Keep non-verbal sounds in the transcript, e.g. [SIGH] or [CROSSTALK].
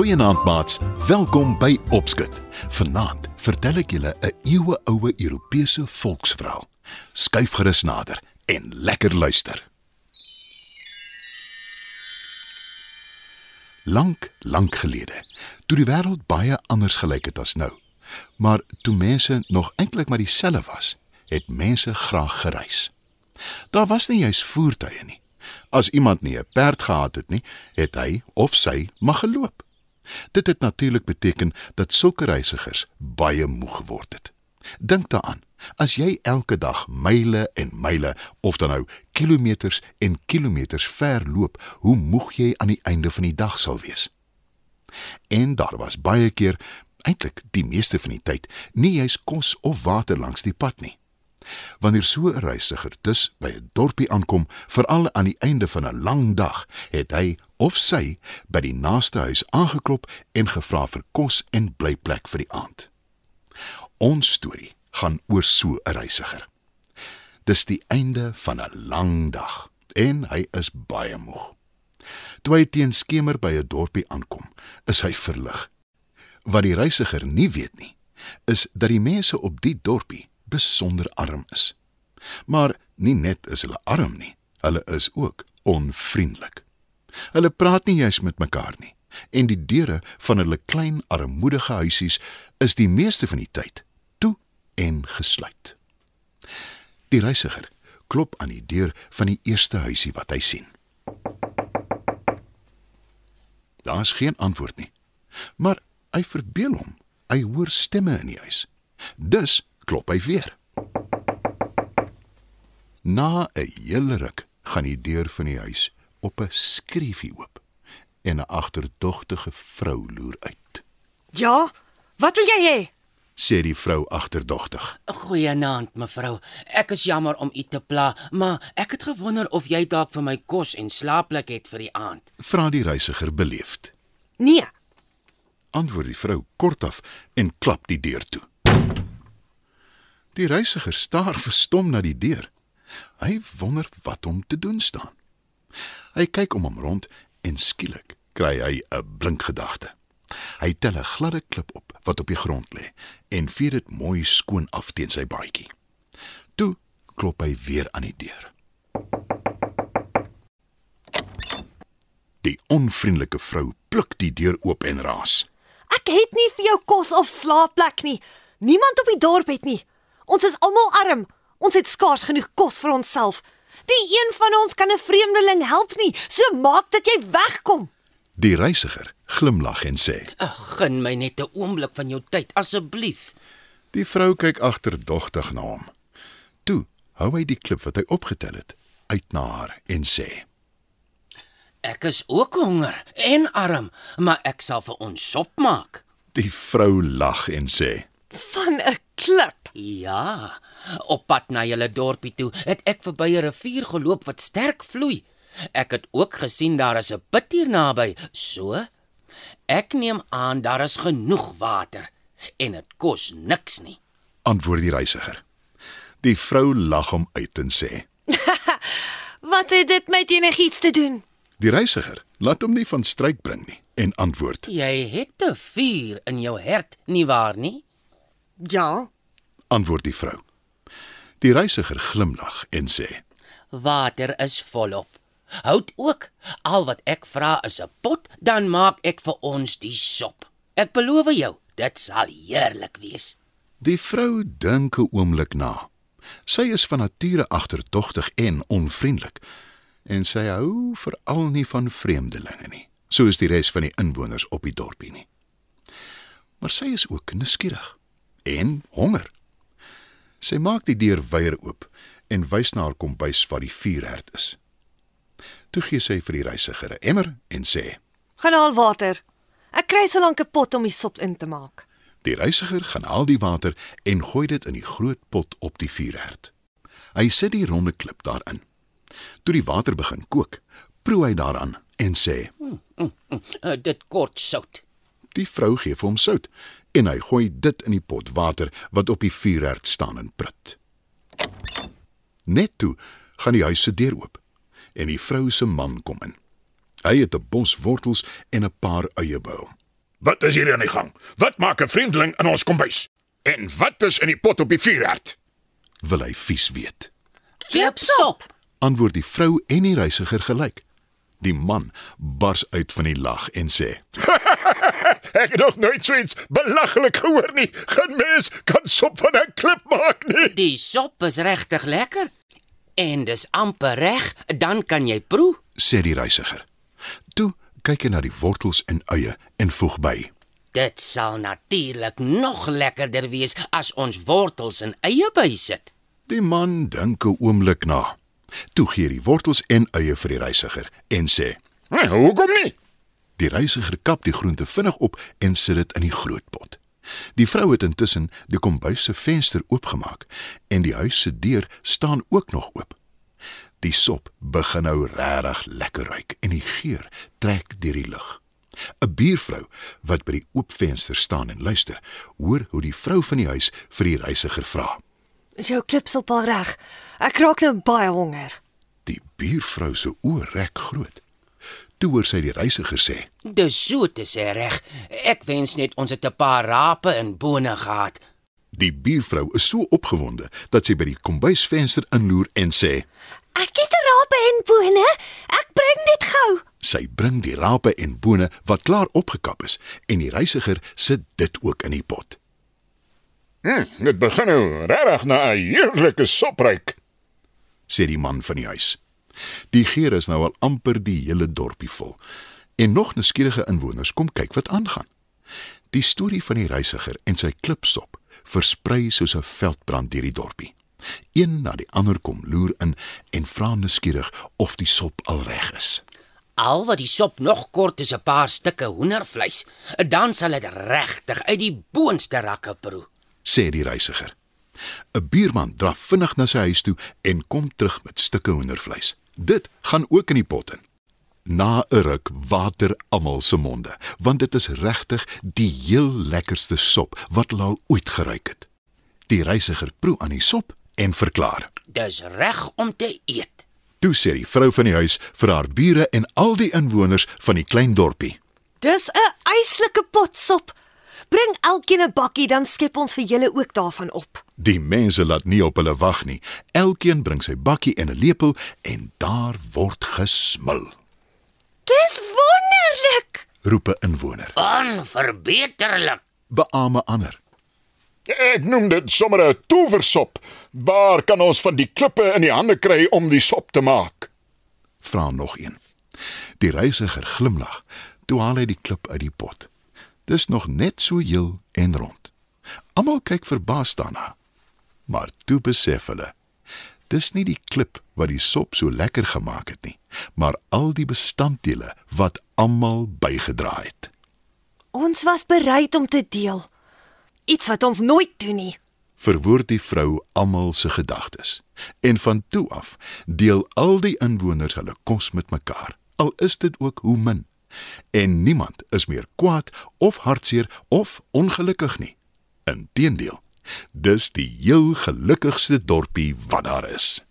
Goeienaand maats, welkom by Opskud. Vanaand vertel ek julle 'n eeueoue Europese volksverhaal. Skuif gerus nader en lekker luister. Lank, lank gelede, toe die wêreld baie anders gelyk het as nou, maar toe mense nog eintlik maar dieselfde was, het mense graag gereis. Daar was nie juis voertuie nie. As iemand nie 'n perd gehad het nie, het hy of sy mag geloop. Dit het natuurlik beteken dat sulke reisigers baie moeg geword het. Dink daaraan, as jy elke dag myle en myle of dan nou kilometers en kilometers ver loop, hoe moeg jy aan die einde van die dag sal wees. En daar was baie keer, eintlik die meeste van die tyd, nie jy's kos of water langs die pad nie. Wanneer so 'n reisiger dus by 'n dorpie aankom, veral aan die einde van 'n lang dag, het hy of sy by die naaste huis aangeklop en gevra vir kos en blyplek vir die aand. Ons storie gaan oor so 'n reisiger. Dis die einde van 'n lang dag en hy is baie moeg. Toe hy teen skemer by 'n dorpie aankom, is hy verlig. Wat die reisiger nie weet nie, is dat die mense op die dorpie besonder arm is. Maar nie net is hulle arm nie, hulle is ook onvriendelik. Hulle praat nie juis met mekaar nie en die deure van hulle klein armoedige huisies is die meeste van die tyd toe en gesluit. Die reisiger klop aan die deur van die eerste huisie wat hy sien. Daar's geen antwoord nie. Maar hy verbeel hom, hy hoor stemme in die huis. Dus klop hy weer. Na 'n hele ruk gaan die deur van die huis op 'n skreefie oop en 'n agterdogtige vrou loer uit. Ja, wat wil jy hê? sê die vrou agterdogtig. Goeienaand mevrou. Ek is jammer om u te pla, maar ek het gewonder of jy dalk vir my kos en slaapplek het vir die aand. Vra die reisiger beleefd. Nee, Antwoord die vrou kortaf en klap die deur toe. Die reisiger staar verstom na die deur. Hy wonder wat om te doen staan. Hy kyk om hom rond en skielik kry hy 'n blink gedagte. Hy tel 'n gladde klip op wat op die grond lê en vee dit mooi skoon af teen sy baadjie. Toe klop hy weer aan die deur. Die onvriendelike vrou pluk die deur oop en raas. ek het nie vir jou kos of slaapplek nie. Niemand op die dorp het nie. Ons is almal arm. Ons het skaars genoeg kos vir onsself. Nie een van ons kan 'n vreemdeling help nie. So maak dat jy wegkom. Die reisiger glimlag en sê: Ag, gun my net 'n oomblik van jou tyd asseblief. Die vrou kyk agterdogtig na hom. Toe hou hy die klip wat hy opgetel het uit na haar en sê: Ek is ook honger en arm, maar ek sal vir ons sop maak. Die vrou lag en sê: Van 'n klip. Ja, op pad na julle dorpie toe het ek verby 'n rivier geloop wat sterk vloei. Ek het ook gesien daar is 'n put hier naby. So, ek neem aan daar is genoeg water en dit kos niks nie. Antwoord die reisiger. Die vrou lag hom uit en sê: [LAUGHS] Wat het dit met enigiets te doen? Die reisiger laat hom nie van stryk bring nie en antwoord: Jy het 'n vuur in jou hart, nie waar nie? Ja, Antwoord die vrou. Die reisiger glimlag en sê: Water is volop. Hout ook. Al wat ek vra is 'n pot, dan maak ek vir ons die sop. Ek beloof jou, dit sal heerlik wees. Die vrou dink 'n oomblik na. Sy is van nature agterdogtig en onvriendelik en sy hou veral nie van vreemdelinge nie, soos die res van die inwoners op die dorpie nie. Maar sy is ook nuuskierig en honger. Sy maak die deur weier oop en wys na haar kombuis waar die vuurherd is. Toe gee sy vir die reisiger 'n emmer en sê: gaan haal water. Ek kry so lank 'n pot om die sop in te maak. Die reisiger gaan haal die water en gooi dit in die groot pot op die vuurherd. Hy sit die ronde klip daarin. Toe die water begin kook, proe hy daaraan en sê: Uh, dit kort sout. "Die vrou gee vir hom sout en hy gooi dit in die pot water wat op die vuurherd staan en prut. Net toe gaan die huis se deur oop en die vrou se man kom in. Hy het 'n bos wortels en 'n paar eie by hom. Wat is hier aan die gang? Wat maak 'n vreemdeling in ons kombuis? En wat is in die pot op die vuurherd? Wil hy vies weet? Klipsop. Antwoord die vrou en die reisiger gelyk. Die man bars uit van die lag en sê: [LAUGHS] Ek het nog nooit so iets belaglik gehoor nie. Geen mens kan sop van 'n klip maak nie. Die sop is regtig lekker. En dis amper reg, dan kan jy proe. sê die reisiger. Toe kyk hy na die wortels en eie en voeg by: Dit sal natuurlik nog lekkerder wees as ons wortels en eie bysit. Die man dink 'n oomblik na. Toe gee hy die wortels en eie vir die reisiger en sê: Nee, hoekom nie? Die reisiger kap die groente vinnig op en sit dit in die groot pot. Die vrou het intussen die kombuis se venster oopgemaak en die huis se deur staan ook nog oop. Die sop begin nou regtig lekker ruik en die geur trek deur die lug. 'n Buurvrou wat by die oop venster staan en luister, hoor hoe die vrou van die huis vir die reisiger vra. Is jou klipsop al reg? Ek raak nou baie honger. Die buurvrou se oë rek groot. Toe hoor sy die reisiger sê: Dis so te sê reg. Ek wens net ons het 'n paar rape en bone gehad. Die buurvrou is so opgewonde dat sy by die kombuisvenster inloer en sê: Ek het rape en bone. Ek bring dit gou. Sy bring die rape en bone wat klaar opgekap is en die reisiger sit dit ook in die pot. Hm, dit begin nou regtig na 'n heerlike sop ruik. sê die man van die huis. Die geur is nou al amper die hele dorpie vol. En nog nuuskierige inwoners kom kyk wat aangaan. Die storie van die reisiger en sy klipsop versprei soos 'n veldbrand deur die dorpie. Een na die ander kom loer in en vra nuuskierig of die sop al reg is. Al wat die sop nog kort is 'n paar stukke hoendervleis, dan sal dit regtig uit die boonste rakke proe. Sê die reisiger. 'n Buurman draf vinnig na sy huis toe en kom terug met stukke hoendervleis. Dit gaan ook in die pot in. Na 'n ruk water almal se monde, want dit is regtig die heel lekkerste sop wat hulle al ooit geruik het. Die reisiger proe aan die sop en verklaar. Dis reg om te eet. Toe sê die vrou van die huis vir haar bure en al die inwoners van die klein dorpie: Dis 'n eislike pot sop. Bring elkeen 'n bakkie dan skep ons vir julle ook daarvan op. Die mense laat nie op hulle wag nie. Elkeen bring sy bakkie en 'n lepel en daar word gesmil. Dis wonderlik. Roep 'n inwoner. Onverbeterlik. Beame ander. Ek noem dit sommer 'n towersop. Waar kan ons van die klippe in die hande kry om die sop te maak? Vra nog een. Die reisiger glimlag. Toe haal hy die klip uit die pot. Dis nog net so heel en rond. Almal kyk verbaas daarna. Maar toe besef hulle dis nie die klip wat die sop so lekker gemaak het nie, maar al die bestanddele wat almal bygedra het. Ons was bereid om te deel. Iets wat ons nooit doen nie. Verwoord die vrou almal se gedagtes. En van toe af deel al die inwoners hulle kos met mekaar, al is dit ook hoe min. En niemand is meer kwaad of hartseer of ongelukkig nie. Inteendeel, dis die heel gelukkigste dorpie wat daar is.